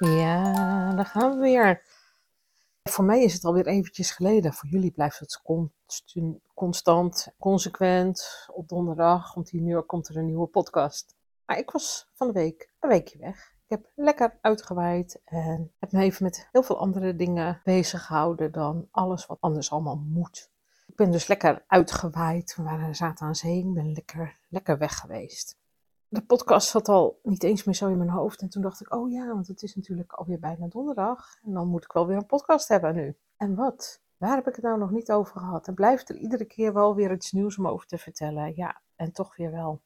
Ja, daar gaan we weer. Voor mij is het alweer eventjes geleden. Voor jullie blijft het constant, consequent. Op donderdag om tien uur komt er een nieuwe podcast. Maar ik was van de week een weekje weg. Ik heb lekker uitgewaaid en heb me even met heel veel andere dingen bezig gehouden dan alles wat anders allemaal moet. Ik ben dus lekker uitgewaaid. We waren, zaten aan zee. Ik ben lekker, lekker weg geweest de podcast zat al niet eens meer zo in mijn hoofd. En toen dacht ik, oh ja, want het is natuurlijk alweer bijna donderdag. En dan moet ik wel weer een podcast hebben nu. En wat? Waar heb ik het nou nog niet over gehad? En blijft er iedere keer wel weer iets nieuws om over te vertellen? Ja, en toch weer wel.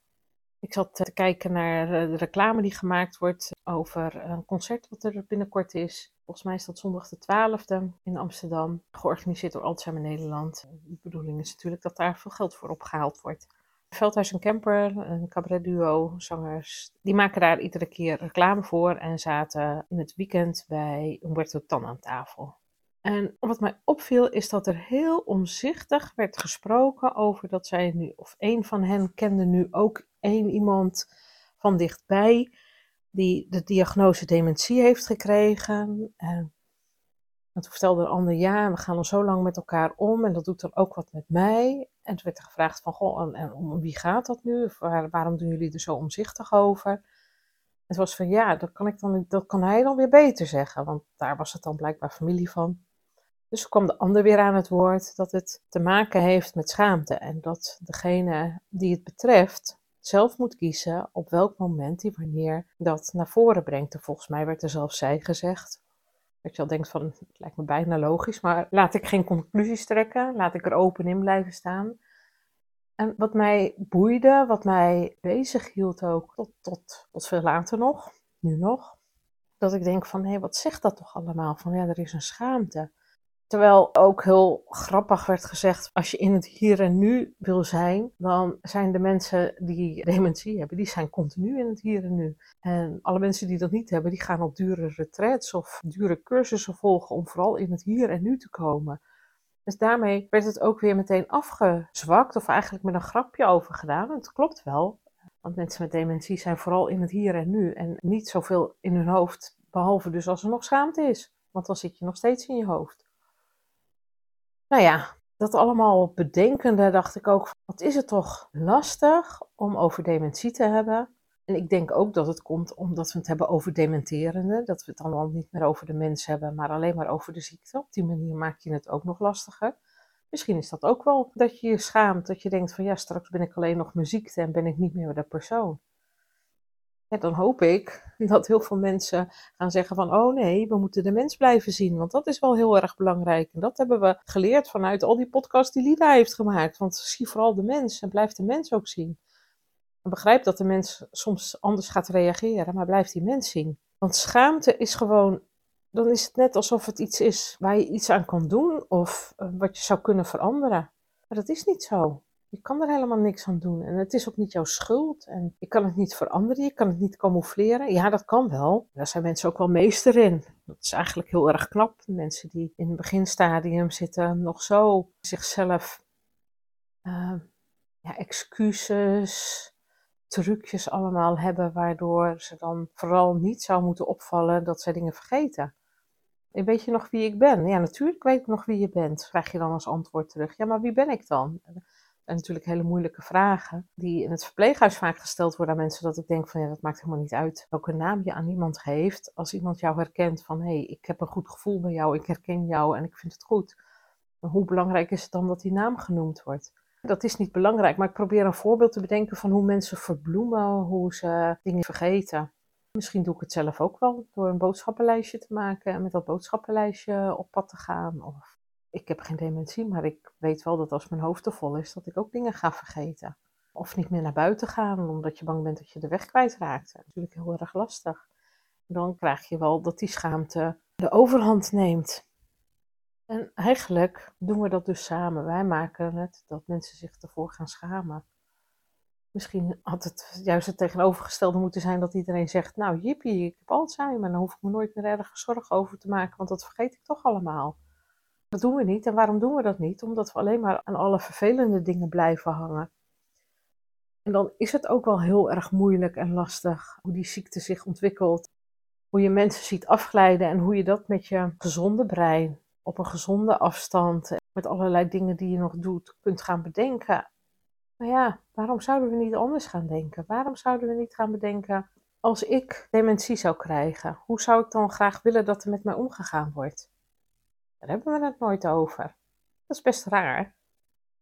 Ik zat te kijken naar eh, de reclame die gemaakt wordt over een concert wat er binnenkort is. Volgens mij is dat zondag de 12e in Amsterdam, georganiseerd door Alzheimer Nederland. De bedoeling is natuurlijk dat daar veel geld voor opgehaald wordt. Veldhuis en Camper, een cabaretduo, zangers, die maken daar iedere keer reclame voor en zaten in het weekend bij Umberto Tan aan tafel. En wat mij opviel is dat er heel omzichtig werd gesproken over dat zij nu, of een van hen kende nu ook één iemand van dichtbij die de diagnose dementie heeft gekregen. En toen vertelde de ander, ja, we gaan al zo lang met elkaar om en dat doet er ook wat met mij. En toen werd er gevraagd van, goh, en, om wie gaat dat nu? waarom doen jullie er zo omzichtig over? Het was van, ja, dat kan, ik dan, dat kan hij dan weer beter zeggen, want daar was het dan blijkbaar familie van. Dus kwam de ander weer aan het woord dat het te maken heeft met schaamte en dat degene die het betreft zelf moet kiezen op welk moment hij wanneer dat naar voren brengt. En volgens mij werd er zelfs zij gezegd, dat je al denkt van, het lijkt me bijna logisch, maar laat ik geen conclusies trekken, laat ik er open in blijven staan. En wat mij boeide, wat mij bezig hield ook, tot, tot, tot veel later nog, nu nog, dat ik denk van, hé, wat zegt dat toch allemaal? Van ja, er is een schaamte. Terwijl ook heel grappig werd gezegd, als je in het hier en nu wil zijn, dan zijn de mensen die dementie hebben, die zijn continu in het hier en nu. En alle mensen die dat niet hebben, die gaan op dure retraits of dure cursussen volgen om vooral in het hier en nu te komen. Dus daarmee werd het ook weer meteen afgezwakt, of eigenlijk met een grapje over gedaan. Het klopt wel, want mensen met dementie zijn vooral in het hier en nu en niet zoveel in hun hoofd, behalve dus als er nog schaamte is. Want dan zit je nog steeds in je hoofd. Nou ja, dat allemaal bedenkende dacht ik ook, wat is het toch lastig om over dementie te hebben. En ik denk ook dat het komt omdat we het hebben over dementerende, dat we het dan al niet meer over de mens hebben, maar alleen maar over de ziekte. Op die manier maak je het ook nog lastiger. Misschien is dat ook wel dat je je schaamt, dat je denkt van ja, straks ben ik alleen nog mijn ziekte en ben ik niet meer de persoon dan hoop ik dat heel veel mensen gaan zeggen van, oh nee, we moeten de mens blijven zien, want dat is wel heel erg belangrijk. En dat hebben we geleerd vanuit al die podcasts die Lida heeft gemaakt. Want zie vooral de mens en blijf de mens ook zien. En begrijp dat de mens soms anders gaat reageren, maar blijf die mens zien. Want schaamte is gewoon, dan is het net alsof het iets is waar je iets aan kan doen of eh, wat je zou kunnen veranderen. Maar dat is niet zo. Je kan er helemaal niks aan doen. En het is ook niet jouw schuld. En je kan het niet veranderen. Je kan het niet camoufleren. Ja, dat kan wel. Daar zijn mensen ook wel meester in. Dat is eigenlijk heel erg knap. Mensen die in het beginstadium zitten, nog zo zichzelf uh, ja, excuses, trucjes allemaal hebben, waardoor ze dan vooral niet zou moeten opvallen dat zij dingen vergeten. Weet je nog wie ik ben? Ja, natuurlijk weet ik nog wie je bent, krijg je dan als antwoord terug. Ja, maar wie ben ik dan? En natuurlijk hele moeilijke vragen, die in het verpleeghuis vaak gesteld worden aan mensen, dat ik denk van ja, dat maakt helemaal niet uit welke naam je aan iemand geeft. Als iemand jou herkent van hé, hey, ik heb een goed gevoel bij jou, ik herken jou en ik vind het goed. hoe belangrijk is het dan dat die naam genoemd wordt? Dat is niet belangrijk, maar ik probeer een voorbeeld te bedenken van hoe mensen verbloemen, hoe ze dingen vergeten. Misschien doe ik het zelf ook wel door een boodschappenlijstje te maken en met dat boodschappenlijstje op pad te gaan. Of ik heb geen dementie, maar ik weet wel dat als mijn hoofd te vol is, dat ik ook dingen ga vergeten. Of niet meer naar buiten gaan, omdat je bang bent dat je de weg kwijtraakt. Dat is natuurlijk heel erg lastig. dan krijg je wel dat die schaamte de overhand neemt. En eigenlijk doen we dat dus samen. Wij maken het dat mensen zich ervoor gaan schamen. Misschien had het juist het tegenovergestelde moeten zijn dat iedereen zegt: Nou, jippie, ik heb Alzheimer, dan hoef ik me nooit meer ergens zorgen over te maken, want dat vergeet ik toch allemaal. Dat doen we niet. En waarom doen we dat niet? Omdat we alleen maar aan alle vervelende dingen blijven hangen. En dan is het ook wel heel erg moeilijk en lastig hoe die ziekte zich ontwikkelt. Hoe je mensen ziet afglijden en hoe je dat met je gezonde brein op een gezonde afstand, met allerlei dingen die je nog doet, kunt gaan bedenken. Maar ja, waarom zouden we niet anders gaan denken? Waarom zouden we niet gaan bedenken, als ik dementie zou krijgen, hoe zou ik dan graag willen dat er met mij omgegaan wordt? Daar hebben we het nooit over. Dat is best raar.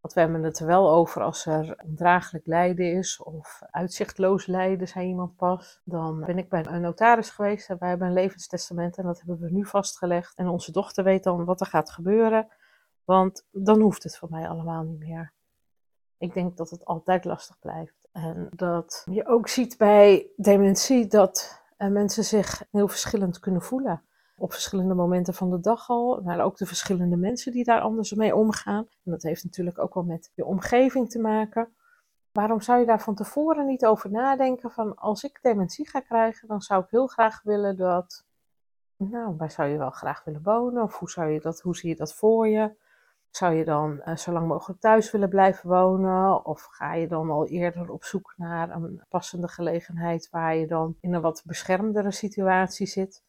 Want we hebben het er wel over als er ondraaglijk lijden is of uitzichtloos lijden, zei iemand pas. Dan ben ik bij een notaris geweest en wij hebben een levenstestament en dat hebben we nu vastgelegd. En onze dochter weet dan wat er gaat gebeuren, want dan hoeft het voor mij allemaal niet meer. Ik denk dat het altijd lastig blijft. En dat je ook ziet bij dementie dat eh, mensen zich heel verschillend kunnen voelen op verschillende momenten van de dag al. Maar ook de verschillende mensen die daar anders mee omgaan. En dat heeft natuurlijk ook wel met je omgeving te maken. Waarom zou je daar van tevoren niet over nadenken van als ik dementie ga krijgen, dan zou ik heel graag willen dat, nou, waar zou je wel graag willen wonen? Of hoe, zou je dat, hoe zie je dat voor je? Zou je dan uh, zo lang mogelijk thuis willen blijven wonen? Of ga je dan al eerder op zoek naar een passende gelegenheid waar je dan in een wat beschermdere situatie zit?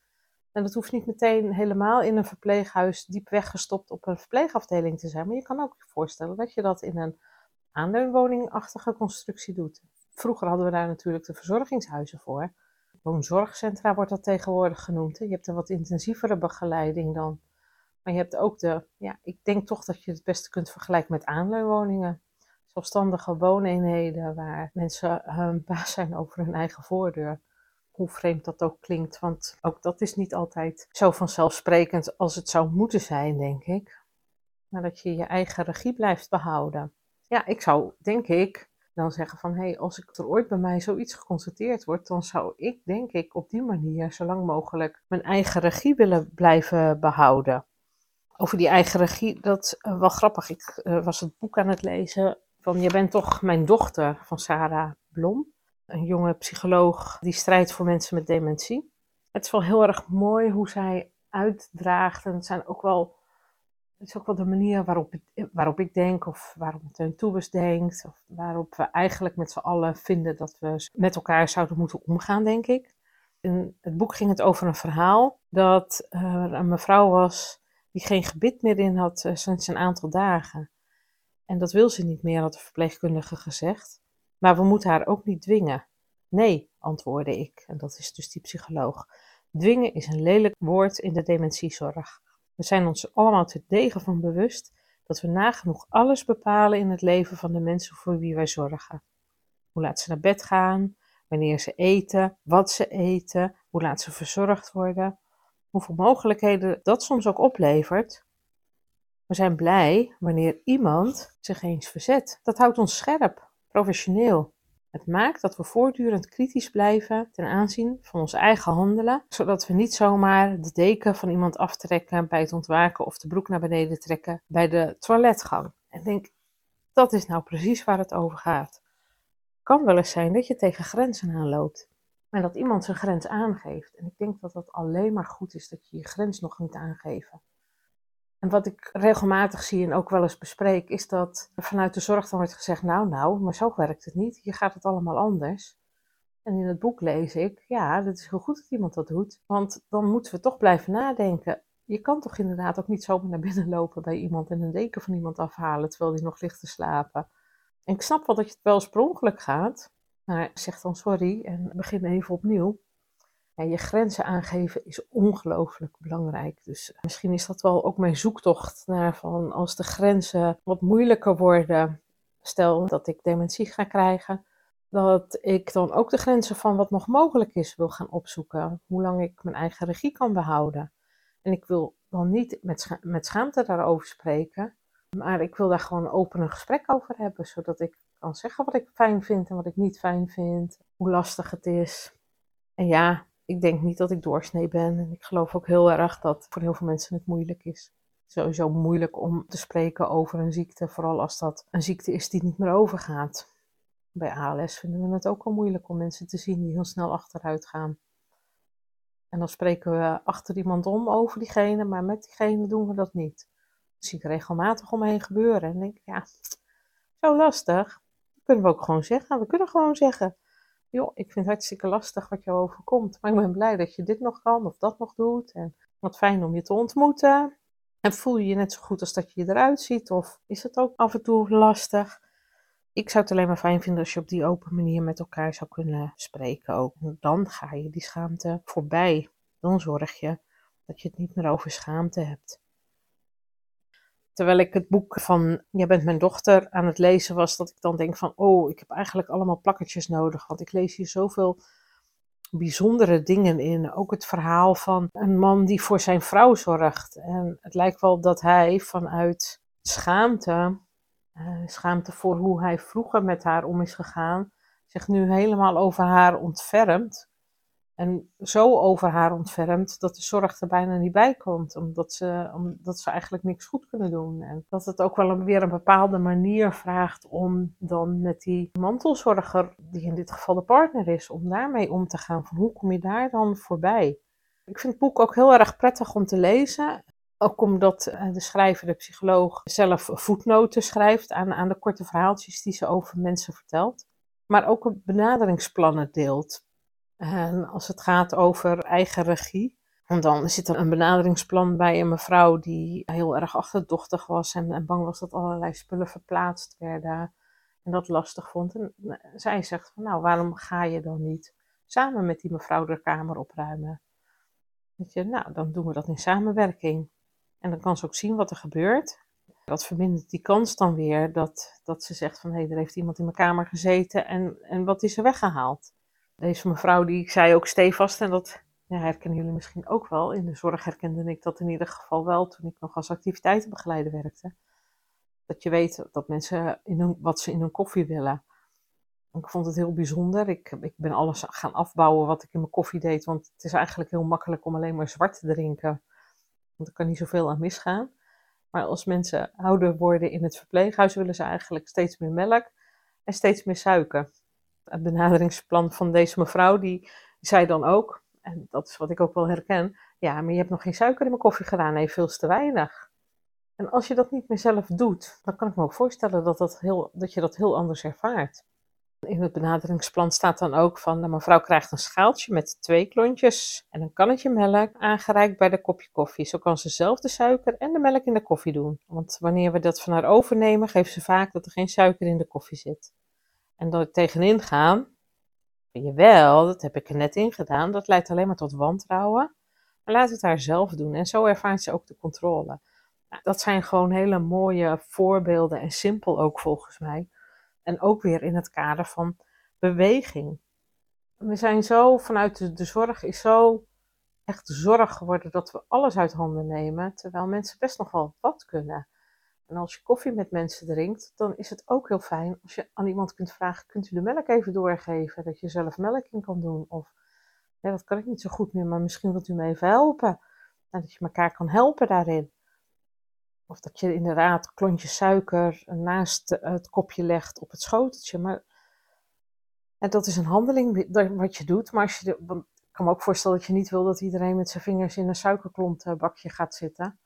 En dat hoeft niet meteen helemaal in een verpleeghuis diep weggestopt op een verpleegafdeling te zijn. Maar je kan ook je voorstellen dat je dat in een aanleunwoningachtige constructie doet. Vroeger hadden we daar natuurlijk de verzorgingshuizen voor. Woonzorgcentra wordt dat tegenwoordig genoemd. Je hebt een wat intensievere begeleiding dan. Maar je hebt ook de, ja, ik denk toch dat je het beste kunt vergelijken met aanleunwoningen. Zelfstandige wooneenheden waar mensen hun baas zijn over hun eigen voordeur hoe vreemd dat ook klinkt, want ook dat is niet altijd zo vanzelfsprekend als het zou moeten zijn, denk ik. Maar dat je je eigen regie blijft behouden. Ja, ik zou, denk ik, dan zeggen van, hé, hey, als ik er ooit bij mij zoiets geconstateerd wordt, dan zou ik, denk ik, op die manier zo lang mogelijk mijn eigen regie willen blijven behouden. Over die eigen regie, dat is wel grappig. Ik uh, was het boek aan het lezen van Je bent toch mijn dochter van Sarah Blom een jonge psycholoog die strijdt voor mensen met dementie. Het is wel heel erg mooi hoe zij uitdraagt. En het zijn ook wel, het is ook wel de manier waarop, waarop ik denk, of waarop Teun Toebes denkt, of waarop we eigenlijk met z'n allen vinden dat we met elkaar zouden moeten omgaan, denk ik. In het boek ging het over een verhaal dat er een mevrouw was die geen gebit meer in had uh, sinds een aantal dagen. En dat wil ze niet meer, had de verpleegkundige gezegd. Maar we moeten haar ook niet dwingen. Nee, antwoordde ik, en dat is dus die psycholoog. Dwingen is een lelijk woord in de dementiezorg. We zijn ons allemaal te degen van bewust dat we nagenoeg alles bepalen in het leven van de mensen voor wie wij zorgen. Hoe laat ze naar bed gaan, wanneer ze eten, wat ze eten, hoe laat ze verzorgd worden, hoeveel mogelijkheden dat soms ook oplevert. We zijn blij wanneer iemand zich eens verzet. Dat houdt ons scherp, professioneel. Het maakt dat we voortdurend kritisch blijven ten aanzien van ons eigen handelen, zodat we niet zomaar de deken van iemand aftrekken bij het ontwaken of de broek naar beneden trekken bij de toiletgang. En denk, dat is nou precies waar het over gaat. Kan wel eens zijn dat je tegen grenzen aanloopt en dat iemand zijn grens aangeeft. En ik denk dat dat alleen maar goed is dat je je grens nog moet aangeven. En wat ik regelmatig zie en ook wel eens bespreek, is dat vanuit de zorg dan wordt gezegd: Nou, nou, maar zo werkt het niet. Hier gaat het allemaal anders. En in het boek lees ik: Ja, het is heel goed dat iemand dat doet, want dan moeten we toch blijven nadenken. Je kan toch inderdaad ook niet zomaar naar binnen lopen bij iemand en een deken van iemand afhalen terwijl die nog ligt te slapen. En ik snap wel dat je het wel oorspronkelijk gaat, maar zeg dan sorry en begin even opnieuw. Ja, je grenzen aangeven is ongelooflijk belangrijk. Dus eh, misschien is dat wel ook mijn zoektocht naar van als de grenzen wat moeilijker worden. Stel dat ik dementie ga krijgen, dat ik dan ook de grenzen van wat nog mogelijk is wil gaan opzoeken. Hoe lang ik mijn eigen regie kan behouden. En ik wil dan niet met, met schaamte daarover spreken, maar ik wil daar gewoon open een gesprek over hebben, zodat ik kan zeggen wat ik fijn vind en wat ik niet fijn vind, hoe lastig het is. En ja, Ik denk niet dat ik doorsnee ben. En ik geloof ook heel erg dat voor heel veel mensen het moeilijk is. Sowieso moeilijk om te spreken over een ziekte, vooral als dat een ziekte is die niet meer overgaat. Bij ALS vinden we het ook al moeilijk om mensen te zien die heel snel achteruit gaan. En dan spreken we achter iemand om over diegene, maar met diegene doen we dat niet. Dat zie ik regelmatig omheen gebeuren. En denk ik, ja, zo lastig. Dat kunnen we ook gewoon zeggen. We kunnen gewoon zeggen, joh, ik vind het hartstikke lastig wat jou overkomt. Maar ik ben blij dat je dit nog kan of dat nog doet. En wat fijn om je te ontmoeten. En voel je je net zo goed als dat je eruit ziet? Of is het ook af en toe lastig? Ik zou het alleen maar fijn vinden als je op die open manier met elkaar zou kunnen spreken ook. Dan ga je die schaamte voorbij. Dan zorg je dat je het niet meer over schaamte hebt. Terwijl ik het boek van Jij bent mijn dochter aan het lezen was, dat ik dan denk van, oh, ik heb eigenlijk allemaal plakkertjes nodig, want ik lees hier zoveel bijzondere dingen in. Ook het verhaal van een man die voor zijn vrouw zorgt. En het lijkt wel dat hij vanuit schaamte uh, schaamte voor hoe hij vroeger met haar om is gegaan, zich nu helemaal over haar ontfermt. En zo over haar ontfermt dat de zorg er bijna niet bij komt, omdat ze, omdat ze eigenlijk niks goed kunnen doen. En dat het ook wel weer een bepaalde manier vraagt om dan met die mantelzorger, die in dit geval de partner is, om daarmee om te gaan. Van hoe kom je daar dan voorbij? Ik vind het boek ook heel erg prettig om te lezen. Ook omdat eh, de schrijver, de psycholoog, zelf voetnoten schrijft aan, aan de korte verhaaltjes die ze over mensen vertelt. Maar ook benaderingsplannen deelt. En als het gaat over eigen regie, dan zit er een benaderingsplan bij een mevrouw die heel erg achterdochtig was en, en bang was dat allerlei spullen verplaatst werden. En dat lastig vond. En eh, zij zegt van nou, waarom ga je dan niet samen met die mevrouw de kamer opruimen? Weet je, nou, dan doen we dat in samenwerking. En dan kan ze ook zien wat er gebeurt. Dat vermindert die kans dan weer dat, dat ze zegt van hé, hey, er heeft iemand in mijn kamer gezeten en, en wat is er weggehaald. Deze mevrouw die zei ook stevast en dat ja, herkennen jullie misschien ook wel. In de zorg herkende ik dat in ieder geval wel toen ik nog als activiteitenbegeleider werkte. Dat je weet dat mensen in hun, wat ze in hun koffie willen. Ik vond het heel bijzonder. Ik, ik ben alles gaan afbouwen wat ik in mijn koffie deed. Want het is eigenlijk heel makkelijk om alleen maar zwart te drinken. Want er kan niet zoveel aan misgaan. Maar als mensen ouder worden in het verpleeghuis, willen ze eigenlijk steeds meer melk en steeds meer suiker. Het benaderingsplan van deze mevrouw, die zei dan ook, en dat is wat ik ook wel herken, ja, maar je hebt nog geen suiker in mijn koffie gedaan, nee, veel te weinig. En als je dat niet meer zelf doet, dan kan ik me ook voorstellen dat, dat, heel, dat je dat heel anders ervaart. In het benaderingsplan staat dan ook van, de mevrouw krijgt een schaaltje met twee klontjes en een kannetje melk aangereikt bij de kopje koffie. Zo kan ze zelf de suiker en de melk in de koffie doen. Want wanneer we dat van haar overnemen, geeft ze vaak dat er geen suiker in de koffie zit. En door tegenin gaan, jawel, dat heb ik er net in gedaan, dat leidt alleen maar tot wantrouwen. Maar laat het haar zelf doen en zo ervaart ze ook de controle. Nou, dat zijn gewoon hele mooie voorbeelden en simpel ook volgens mij en ook weer in het kader van beweging. We zijn zo vanuit de, de zorg is zo echt zorg geworden dat we alles uit handen nemen, terwijl mensen best nog wel wat kunnen. En als je koffie met mensen drinkt, dan is het ook heel fijn als je aan iemand kunt vragen: kunt u de melk even doorgeven? Dat je zelf melk in kan doen. Of ja, dat kan ik niet zo goed meer, maar misschien wilt u me even helpen. En dat je elkaar kan helpen daarin. Of dat je inderdaad klontjes suiker naast het kopje legt op het schoteltje. Maar en dat is een handeling wat je doet. Maar als je, ik kan me ook voorstellen dat je niet wil dat iedereen met zijn vingers in een suikerklontbakje gaat zitten.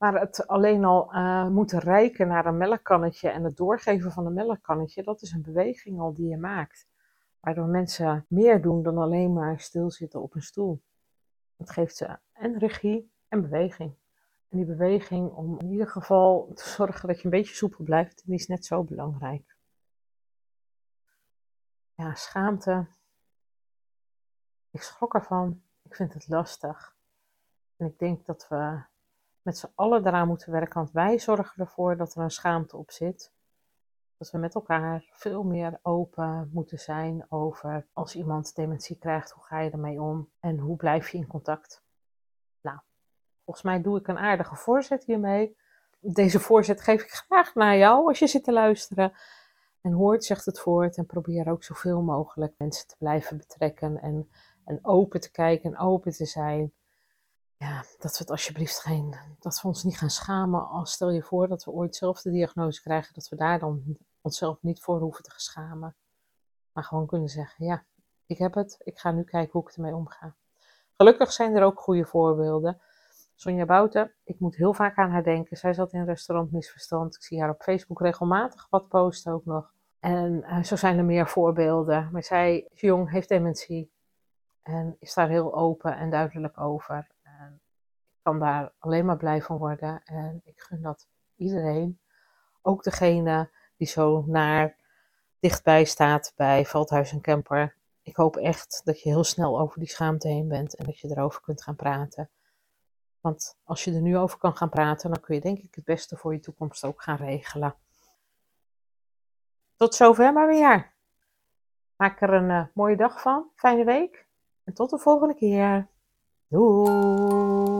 Maar het alleen al uh, moeten reiken naar een melkkannetje en het doorgeven van een melkkannetje, dat is een beweging al die je maakt. Waardoor mensen meer doen dan alleen maar stilzitten op een stoel. Het geeft ze en regie en beweging. En die beweging om in ieder geval te zorgen dat je een beetje soepel blijft, die is net zo belangrijk. Ja, schaamte. Ik schrok ervan. Ik vind het lastig. En ik denk dat we met z'n allen eraan moeten werken, want wij zorgen ervoor dat er een schaamte op zit. Dat we met elkaar veel meer open moeten zijn over als iemand dementie krijgt, hoe ga je ermee om en hoe blijf je in contact. Volgens mij doe ik een aardige voorzet hiermee. Deze voorzet geef ik graag naar jou als je zit te luisteren. En hoort, zegt het voort en probeer ook zoveel mogelijk mensen te blijven betrekken en En open te kijken en open te zijn. Ja, dat we het alsjeblieft geen, dat ons niet gaan schamen. Als stel je voor dat we ooit zelf de diagnose krijgen, dat we daar dan onszelf niet voor hoeven te schamen. Maar gewoon kunnen zeggen, ja, ik heb het. Ik ga nu kijken hoe ik ermee omga. Gelukkig zijn er ook goede voorbeelden. Sonja Bouten, ik moet heel vaak aan haar denken. Zij zat in restaurant Misverstand. Ik zie haar op Facebook regelmatig wat posten ook nog. En uh, zo zijn er meer voorbeelden. Maar zij is jong, heeft dementie. En is daar heel open en duidelijk over. Kan daar alleen maar blij van worden. En ik gun dat iedereen. Ook degene die zo naar dichtbij staat bij Veldhuis en Kemper. Ik hoop echt dat je heel snel over die schaamte heen bent en dat je erover kunt gaan praten. Want als je er nu over kan gaan praten, dan kun je denk ik het beste voor je toekomst ook gaan regelen. Tot zover maar weer. Maak er een uh, mooie dag van, fijne week en tot de volgende keer. Doei!